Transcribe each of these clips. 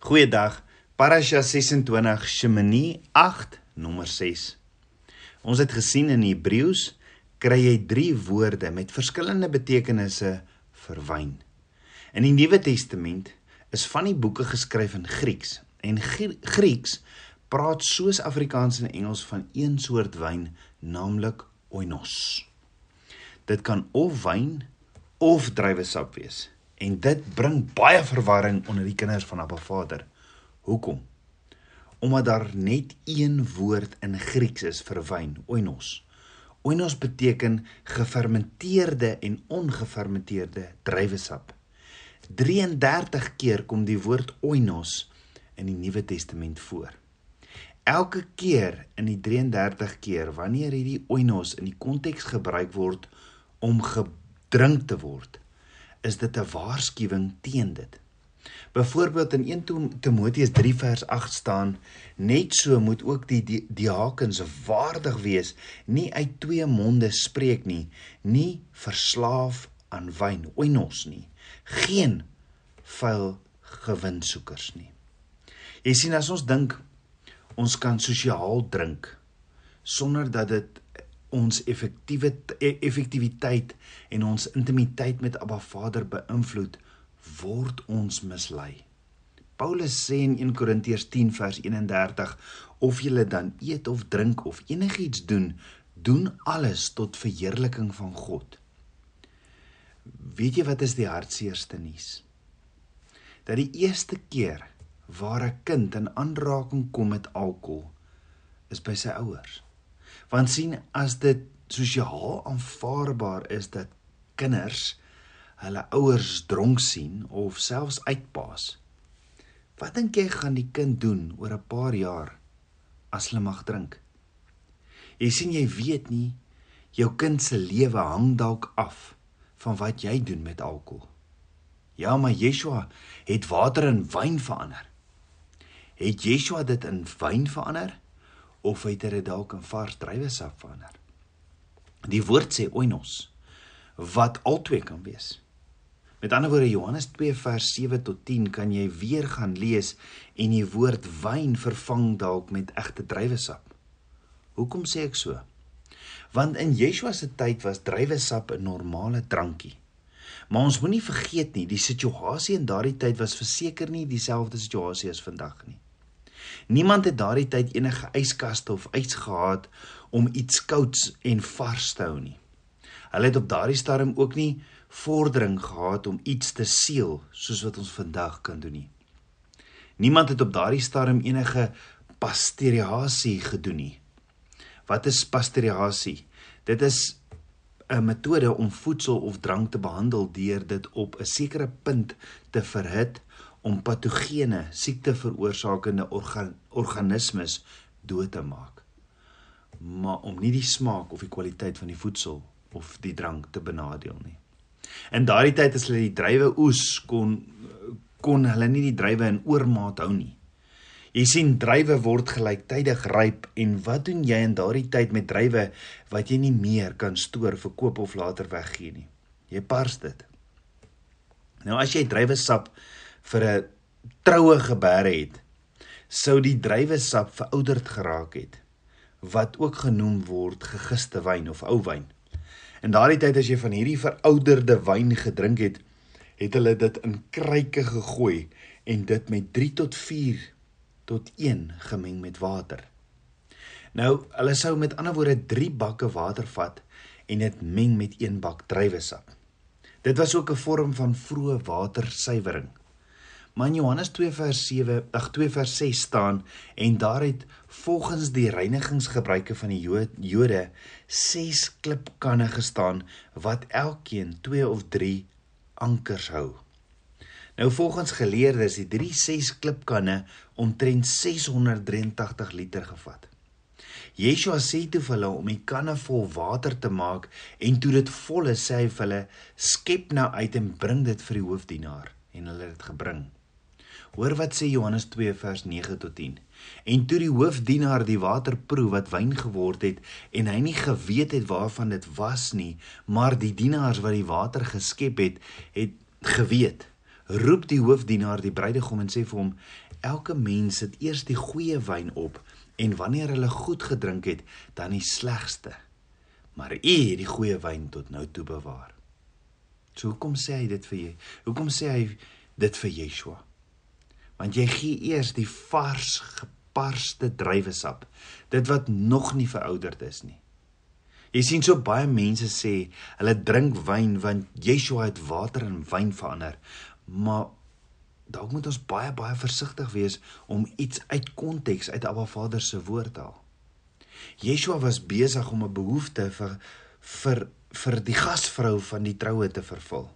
Goeiedag. Parasha 26 Shemini 8 nommer 6. Ons het gesien in Hebreëus kry jy 3 woorde met verskillende betekenisse vir wyn. In die Nuwe Testament is van die boeke geskryf in Grieks en Grieks praat soos Afrikaans en Engels van een soort wyn, naamlik oinos. Dit kan of wyn of druiwesap wees. En dit bring baie verwarring onder die kinders van Abba Vader. Hoekom? Omdat daar net een woord in Grieks is vir wyn, oinos. Oinos beteken gefermenteerde en ongefermenteerde druiwesap. 33 keer kom die woord oinos in die Nuwe Testament voor. Elke keer in die 33 keer wanneer hierdie oinos in die konteks gebruik word om gedrink te word, is dit 'n waarskuwing teen dit. Byvoorbeeld in 1 Timoteus 3 vers 8 staan: Net so moet ook die diakens waardig wees, nie uit twee monde spreek nie, nie verslaaf aan wyn, oinos nie, geen vuil gewinsoekers nie. Jy sien as ons dink ons kan sosiaal drink sonder dat dit ons effektiewe e, effektiwiteit en ons intimiteit met Abba Vader beïnvloed, word ons mislei. Paulus sê in 1 Korintiërs 10 vers 31 of jy dan eet of drink of enigiets doen, doen alles tot verheerliking van God. Weet jy wat is die hartseerste nuus? Dat die eerste keer waar 'n kind in aanraking kom met alkohol is by sy ouers. Want sien as dit sosiaal aanvaarbaar is dat kinders hulle ouers dronk sien of selfs uitpaas. Wat dink jy gaan die kind doen oor 'n paar jaar as hulle mag drink? Jy sien jy weet nie jou kind se lewe hang dalk af van wat jy doen met alkohol. Ja, maar Yeshua het water in wyn verander. Het Yeshua dit in wyn verander? Of het dit dalk in vars druiwesap verander. Die woord sê oinos wat albei kan wees. Met ander woorde Johannes 2 vers 7 tot 10 kan jy weer gaan lees en die woord wyn vervang dalk met egte druiwesap. Hoekom sê ek so? Want in Yeshua se tyd was druiwesap 'n normale drankie. Maar ons moenie vergeet nie, die situasie in daardie tyd was verseker nie dieselfde situasie as vandag nie. Niemand het daardie tyd enige yskaste of ys gehad om iets kouds en vars te hou nie. Hulle het op daardie stadium ook nie vordering gehad om iets te seël soos wat ons vandag kan doen nie. Niemand het op daardie stadium enige pasteurisasie gedoen nie. Wat is pasteurisasie? Dit is 'n metode om voedsel of drank te behandel deur dit op 'n sekere punt te verhit om patogene, siekte veroorsakende organ, organismes dood te maak. Maar om nie die smaak of die kwaliteit van die voedsel of die drank te benadeel nie. In daardie tyd as hulle die druiwe oes kon kon hulle nie die druiwe in oormaat hou nie. Jy sien druiwe word gelyktydig ryp en wat doen jy in daardie tyd met druiwe wat jy nie meer kan stoor, verkoop of later weggee nie? Jy pars dit. Nou as jy druiwesap vir 'n troue gebeure het, sou die druiwesap verouderd geraak het wat ook genoem word gegiste wyn of ou wyn. In daardie tyd as jy van hierdie verouderde wyn gedrink het, het hulle dit in kruike gegooi en dit met 3 tot 4 tot 1 gemeng met water. Nou, hulle sou met ander woorde 3 bakke water vat en dit meng met 1 bak druiwesap. Dit was ook 'n vorm van vroeë watersuiwering. Maar in Johannes 2 vers 7, ag 2 vers 6 staan en daar het volgens die reinigingsgebruike van die Jode 6 klipkanne gestaan wat elkeen 2 of 3 ankers hou. Nou volgens geleerdes het drie 6 klipkanne omtrent 683 liter gevat. Yeshua sê toe vir hulle om die kanne vol water te maak en toe dit vol is, sê hy vir hulle: "Skep nou uit en bring dit vir die hoofdienaar." En hulle het dit gebring. Hoor wat sê Johannes 2 vers 9 tot 10. En toe die hoofdienaar die water proe wat wyn geword het en hy nie geweet het waarvan dit was nie, maar die dienaars wat die water geskep het, het geweet. roep die hoofdienaar die bruidegom en sê vir hom: "Elke mens sit eers die goeie wyn op en wanneer hulle goed gedrink het, dan die slegste. Maar u het die goeie wyn tot nou toe bewaar." So hoekom sê hy dit vir jy? Hoekom sê hy dit vir Yeshua? Want jy gee eers die vars geparste druiwesap, dit wat nog nie verouderd is nie. Jy sien so baie mense sê hulle drink wyn want Yeshua het water in wyn verander. Maar dalk moet ons baie baie versigtig wees om iets uit konteks uit Abba Vader se woord te haal. Yeshua was besig om 'n behoefte vir vir vir die gasvrou van die troue te vervul.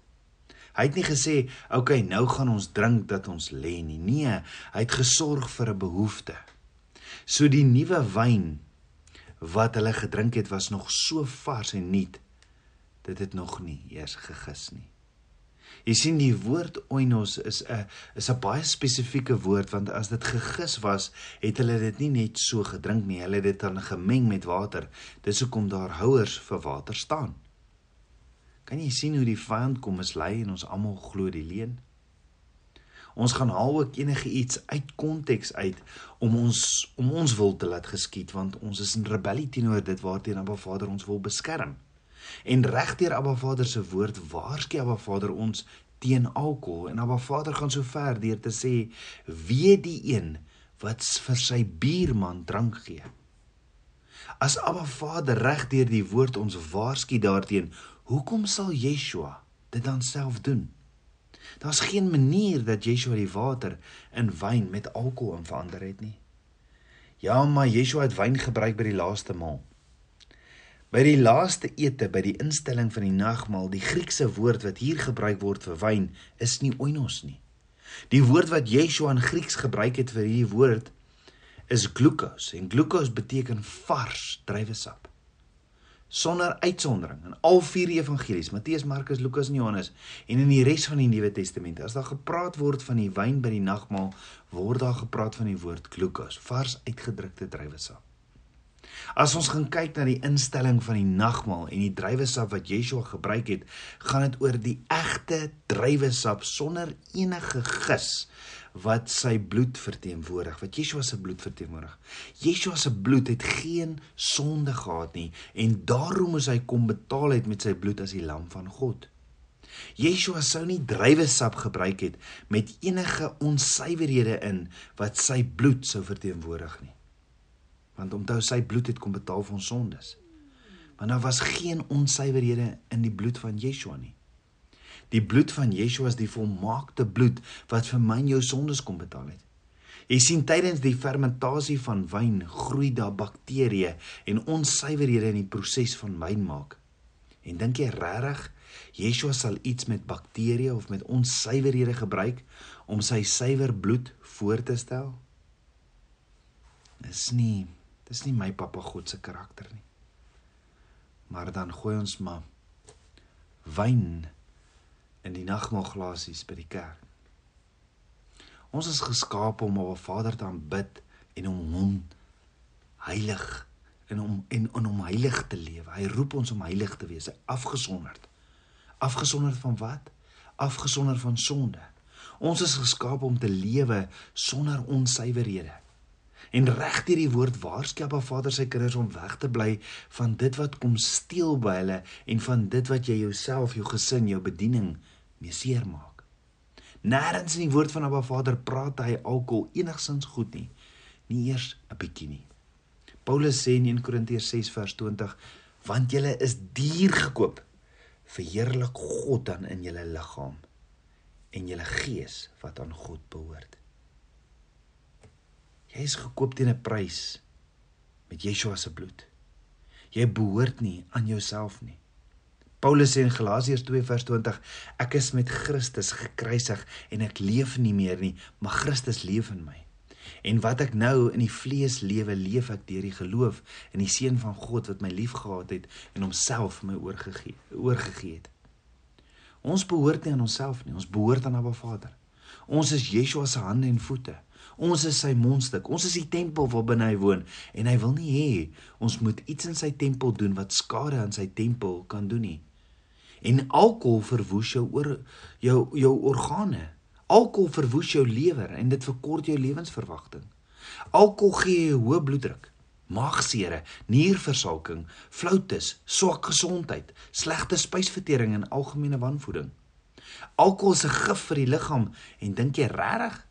Hy het nie gesê, "Oké, okay, nou gaan ons drink dat ons lê nie." Nee, hy het gesorg vir 'n behoefte. So die nuwe wyn wat hulle gedrink het was nog so vars en nuut. Dit het nog nie eers gegis nie. Jy sien die woord oinos is 'n is 'n baie spesifieke woord want as dit gegis was, het hulle dit nie net so gedrink nie, hulle het dit dan gemeng met water. Dis hoekom daar houers vir water staan. Kan jy sien hoe die vyand kom mislei en ons almal glo die leuen? Ons gaan haal ook enige iets uit konteks uit om ons om ons wil te laat geskied want ons is in rebellie teenoor dit waarteen Abba Vader ons wil beskerm. En regdeur Abba Vader se woord waarsku Abba Vader ons teen alkohol en Abba Vader gaan so ver deur te sê wie die een wat vir sy buurman drank gee. As Abba Vader regdeur die woord ons waarsku daarteen, hoekom sal Yeshua dit dan self doen? Daar's geen manier dat Yeshua die water in wyn met alkohol verander het nie. Ja, maar Yeshua het wyn gebruik by die laaste maal. By die laaste ete by die instelling van die nagmaal, die Griekse woord wat hier gebruik word vir wyn is nie oinos nie. Die woord wat Yeshua in Grieks gebruik het vir hierdie woord is glucose en glucose beteken vars druiwesap sonder uitsondering in al vier evangelies Matteus, Markus, Lukas en Johannes en in die res van die Nuwe Testament as daar gepraat word van die wyn by die nagmaal word daar gepraat van die woord glucose vars uitgedrukte druiwesap As ons gaan kyk na die instelling van die nagmaal en die druiwesap wat Yeshua gebruik het gaan dit oor die egte druiwesap sonder enige gis wat sy bloed verteenwoordig, wat Yeshua se bloed verteenwoordig. Yeshua se bloed het geen sonde gehad nie en daarom moes hy kom betaal het met sy bloed as die lam van God. Yeshua sou nie druiwesap gebruik het met enige onsuiverhede in wat sy bloed sou verteenwoordig nie. Want onthou sy bloed het kom betaal vir ons sondes. Maar daar was geen onsuiverhede in die bloed van Yeshua nie. Die bloed van Yeshua is die volmaakte bloed wat vir my en jou sondes kom betaal het. Jy sien tydens die fermentasie van wyn groei daar bakterieë en onsuiverhede in die proses van wyn maak. En dink jy regtig Yeshua sal iets met bakterieë of met onsuiverhede gebruik om sy suiwer bloed voor te stel? Dis nie dis nie my pappa God se karakter nie. Maar dan gooi ons maar wyn in die nagmaalglasies by die kerk. Ons is geskape om op 'n Vader te aanbid en om hom heilig en om en, en om heilig te lewe. Hy roep ons om heilig te wees, afgesonderd. Afgesonderd van wat? Afgesonderd van sonde. Ons is geskape om te lewe sonder onsuiverhede. En reg deur die woord waarskap Ba Vader sy kinders om weg te bly van dit wat kom steel by hulle en van dit wat jy jouself, jou gesin, jou bediening mee seermaak. Nêrens in die woord van Abba Vader praat hy alkohol enigsins goed nie, nie eers 'n bietjie nie. Paulus sê in 1 Korintiërs 6 vers 20, want julle is duur gekoop, verheerlik God dan in julle liggaam en julle gees wat aan God behoort. Jy is gekoop teen 'n prys met Yeshua se bloed. Jy behoort nie aan jouself nie. Paulus sê in Galasiërs 2 vers 20 ek is met Christus gekruisig en ek leef nie meer nie maar Christus leef in my. En wat ek nou in die vlees lewe leef ek deur die geloof in die seun van God wat my liefgehad het en homself vir my oorgegee oorgegee het. Ons behoort nie aan onsself nie, ons behoort aan Abba Vader. Ons is Yeshua se hande en voete. Ons is sy mondstuk. Ons is die tempel waar binne hy woon en hy wil nie hê ons moet iets in sy tempel doen wat skade aan sy tempel kan doen nie. En alkohol verwoes jou oor jou jou organe. Alkohol verwoes jou lewer en dit verkort jou lewensverwagting. Alkohol gee jou hoë bloeddruk, maagsere, nierversaking, floutis, swak gesondheid, slegte spysvertering en algemene wanvoeding. Alkohol is 'n gif vir die liggaam en dink jy regtig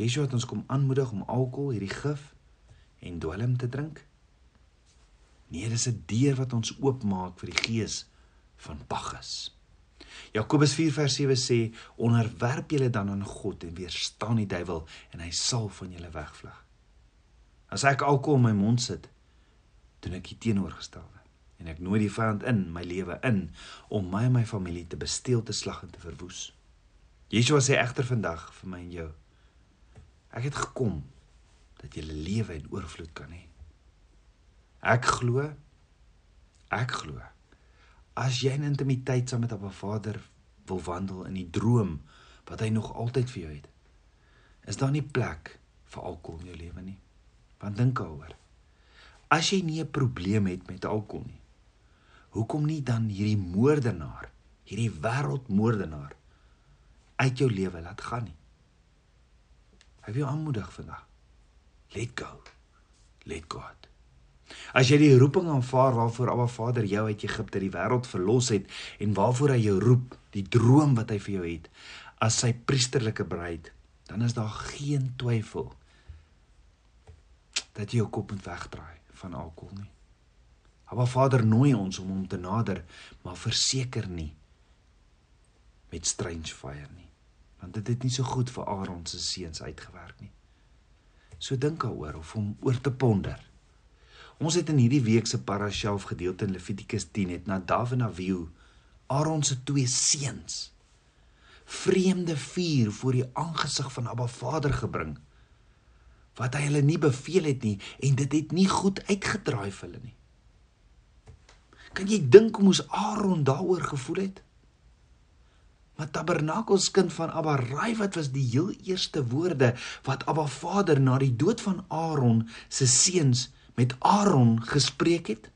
Yeshua het ons kom aanmoedig om alkohol, hierdie gif en dwelm te drink? Nee, dis 'n deur wat ons oopmaak vir die gees van Bacchus. Jakobus 4:7 sê: "Onderwerp julle dan aan God en weerstaan die duiwel en hy sal van julle wegvlug." As ek alkohol in my mond sit, doen ek die teenoorgestelde en ek nooi die vyand in my lewe in om my en my familie te besteel, te slag en te verwoes. Yeshua sê egter vandag vir my en jou: Ek het gekom dat 'n lewe in oorvloed kan hê. Ek glo ek glo as jy in intimiteit saam met Abba Vader wil wandel in die droom wat hy nog altyd vir jou het, is daar nie plek vir alkohol in jou lewe nie. Want dink daaroor. As jy nie 'n probleem het met alkohol nie, hoekom nie dan hierdie moordenaar, hierdie wêreldmoordenaar uit jou lewe laat gaan nie? Ek wil jou aanmoedig vandag. Let go. Let God. As jy die roeping aanvaar waarvoor Abba Vader jou uit Egipte die wêreld verlos het en waarvoor hy jou roep, die droom wat hy vir jou het as sy priesterlike bruid, dan is daar geen twyfel dat jy jou kop moet wegdraai van alkohol nie. Abba Vader nooi ons om hom te nader, maar verseker nie met strange fire nie. Want dit het nie so goed vir Aaron se seuns uitgewerk nie. So dink daaroor of om oor te ponder. Ons het in hierdie week se parashaaf gedeelte in Levitikus 10 het Nadav en Abihu, Aaron se twee seuns, vreemde vuur voor die aangesig van Abba Vader gebring wat hy hulle nie beveel het nie en dit het nie goed uitgedraai vir hulle nie. Kan jy dink hoe moes Aaron daaroor gevoel het? Maar Tabernakels kind van Abba Rai wat was die heel eerste woorde wat Abba Vader na die dood van Aaron se seuns met Aaron gespreek het?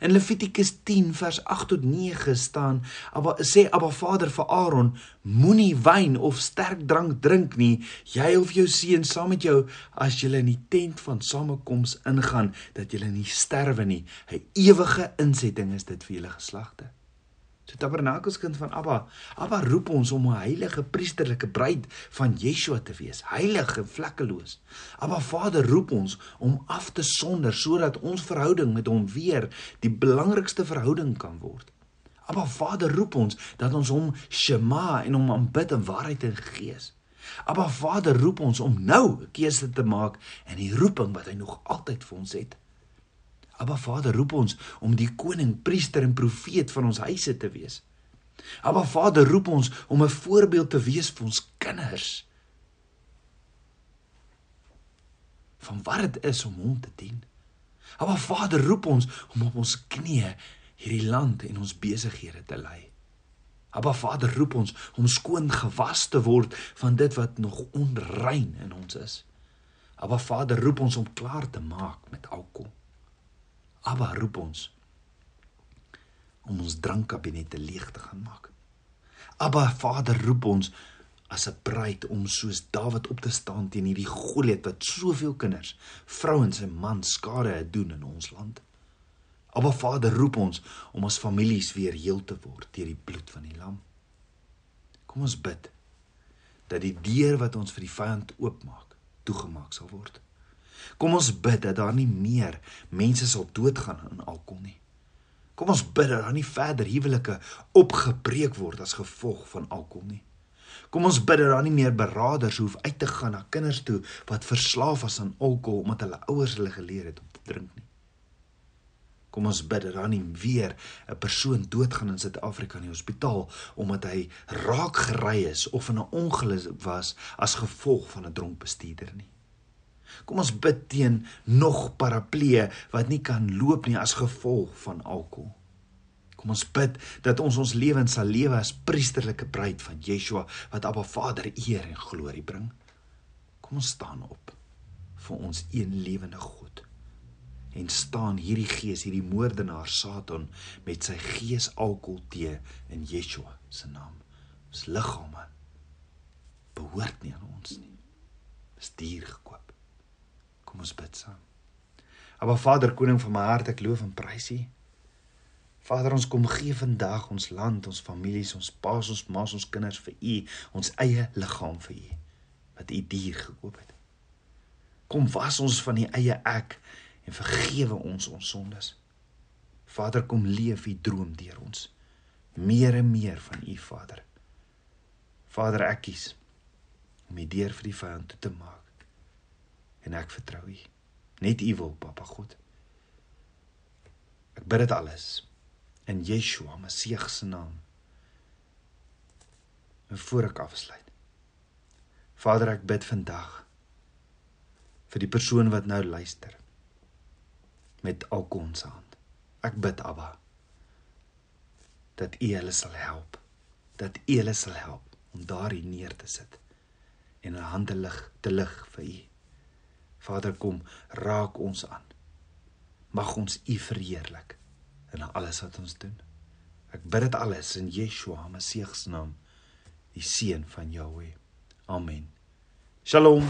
In Levitikus 10 vers 8 tot 9 staan: "Abba sê Abba Vader vir Aaron: Moenie wyn of sterk drank drink nie, jy of jou seun saam met jou as julle in die tent van samekoms ingaan, dat julle nie sterwe nie. 'n Ewige insetting is dit vir julle geslagte." So tabernakelskind van Abba. Abba roep ons om 'n heilige priesterlike bruid van Yeshua te wees, heilig en vlekkeloos. Abba Vader roep ons om af te sonder sodat ons verhouding met hom weer die belangrikste verhouding kan word. Abba Vader roep ons dat ons hom shema en hom aanbid in waarheid en gees. Abba Vader roep ons om nou 'n keuse te maak in die roeping wat hy nog altyd vir ons het. Abba Vader roep ons om die koning, priester en profeet van ons huise te wees. Abba Vader roep ons om 'n voorbeeld te wees vir ons kinders. Van wat dit is om hom te dien. Abba Vader roep ons om op ons knieë hierdie land en ons besighede te lei. Abba Vader roep ons om skoon gewas te word van dit wat nog onrein in ons is. Abba Vader roep ons om klaar te maak met alkohol. Abba roep ons om ons drankkabinette leeg te gaan maak. Abba Vader roep ons as 'n bruid om soos Dawid op te staan teen hierdie Goliat wat soveel kinders, vrouens en mans skade het doen in ons land. Abba Vader roep ons om ons families weer heel te word deur die bloed van die lam. Kom ons bid dat die deur wat ons vir die vyand oopmaak, toegemaak sal word. Kom ons bid dat daar nie meer mense sal doodgaan aan alkohol nie. Kom ons bid dat daar nie verder huwelike opgebreek word as gevolg van alkohol nie. Kom ons bid dat daar nie meer beraders hoef uit te gaan na kinders toe wat verslaaf was aan alkohol omdat hulle ouers hulle geleer het om te drink nie. Kom ons bid dat daar nie weer 'n persoon doodgaan in Suid-Afrika in die hospitaal omdat hy raak gery is of in 'n ongeluk was as gevolg van 'n dronk bestuurder nie. Kom ons bid teen nog paraplee wat nie kan loop nie as gevolg van alkohol. Kom ons bid dat ons ons lewens sal lewe as priesterlike bruid van Yeshua wat Abba Vader eer en glorie bring. Kom ons staan op vir ons een lewende God en staan hierdie gees, hierdie moordenaar Satan met sy gees alkohol tee in Yeshua se naam. Ons liggame behoort nie aan ons nie. Dis duur gekoop. Kom ons bid saam. Aba Vader, koning van my hart, ek loof en prys U. Vader, ons kom gee vandag ons land, ons families, ons paas, ons maas, ons kinders vir U, ons eie liggaam vir U wat U duur gekoop het. Kom was ons van die eie ek en vergewe ons ons sondes. Vader, kom leef U droom deur ons. Meer en meer van U, Vader. Vader, ek kies om die deur vir die vyand toe te maak. En ek vertrou U. Net U wil, Papa God. Ek bid dit alles in Yeshua Messie se naam. En voor ek afsluit. Vader, ek bid vandag vir die persoon wat nou luister met sy hand. Ek bid Abba dat U hulle sal help. Dat U hulle sal help om daarin neer te sit en 'n hande lig te lig vir U. Vader kom, raak ons aan. Mag ons U verheerlik in alles wat ons doen. Ek bid dit alles in Yeshua Messie se naam, die seun van Jahweh. Amen. Shalom.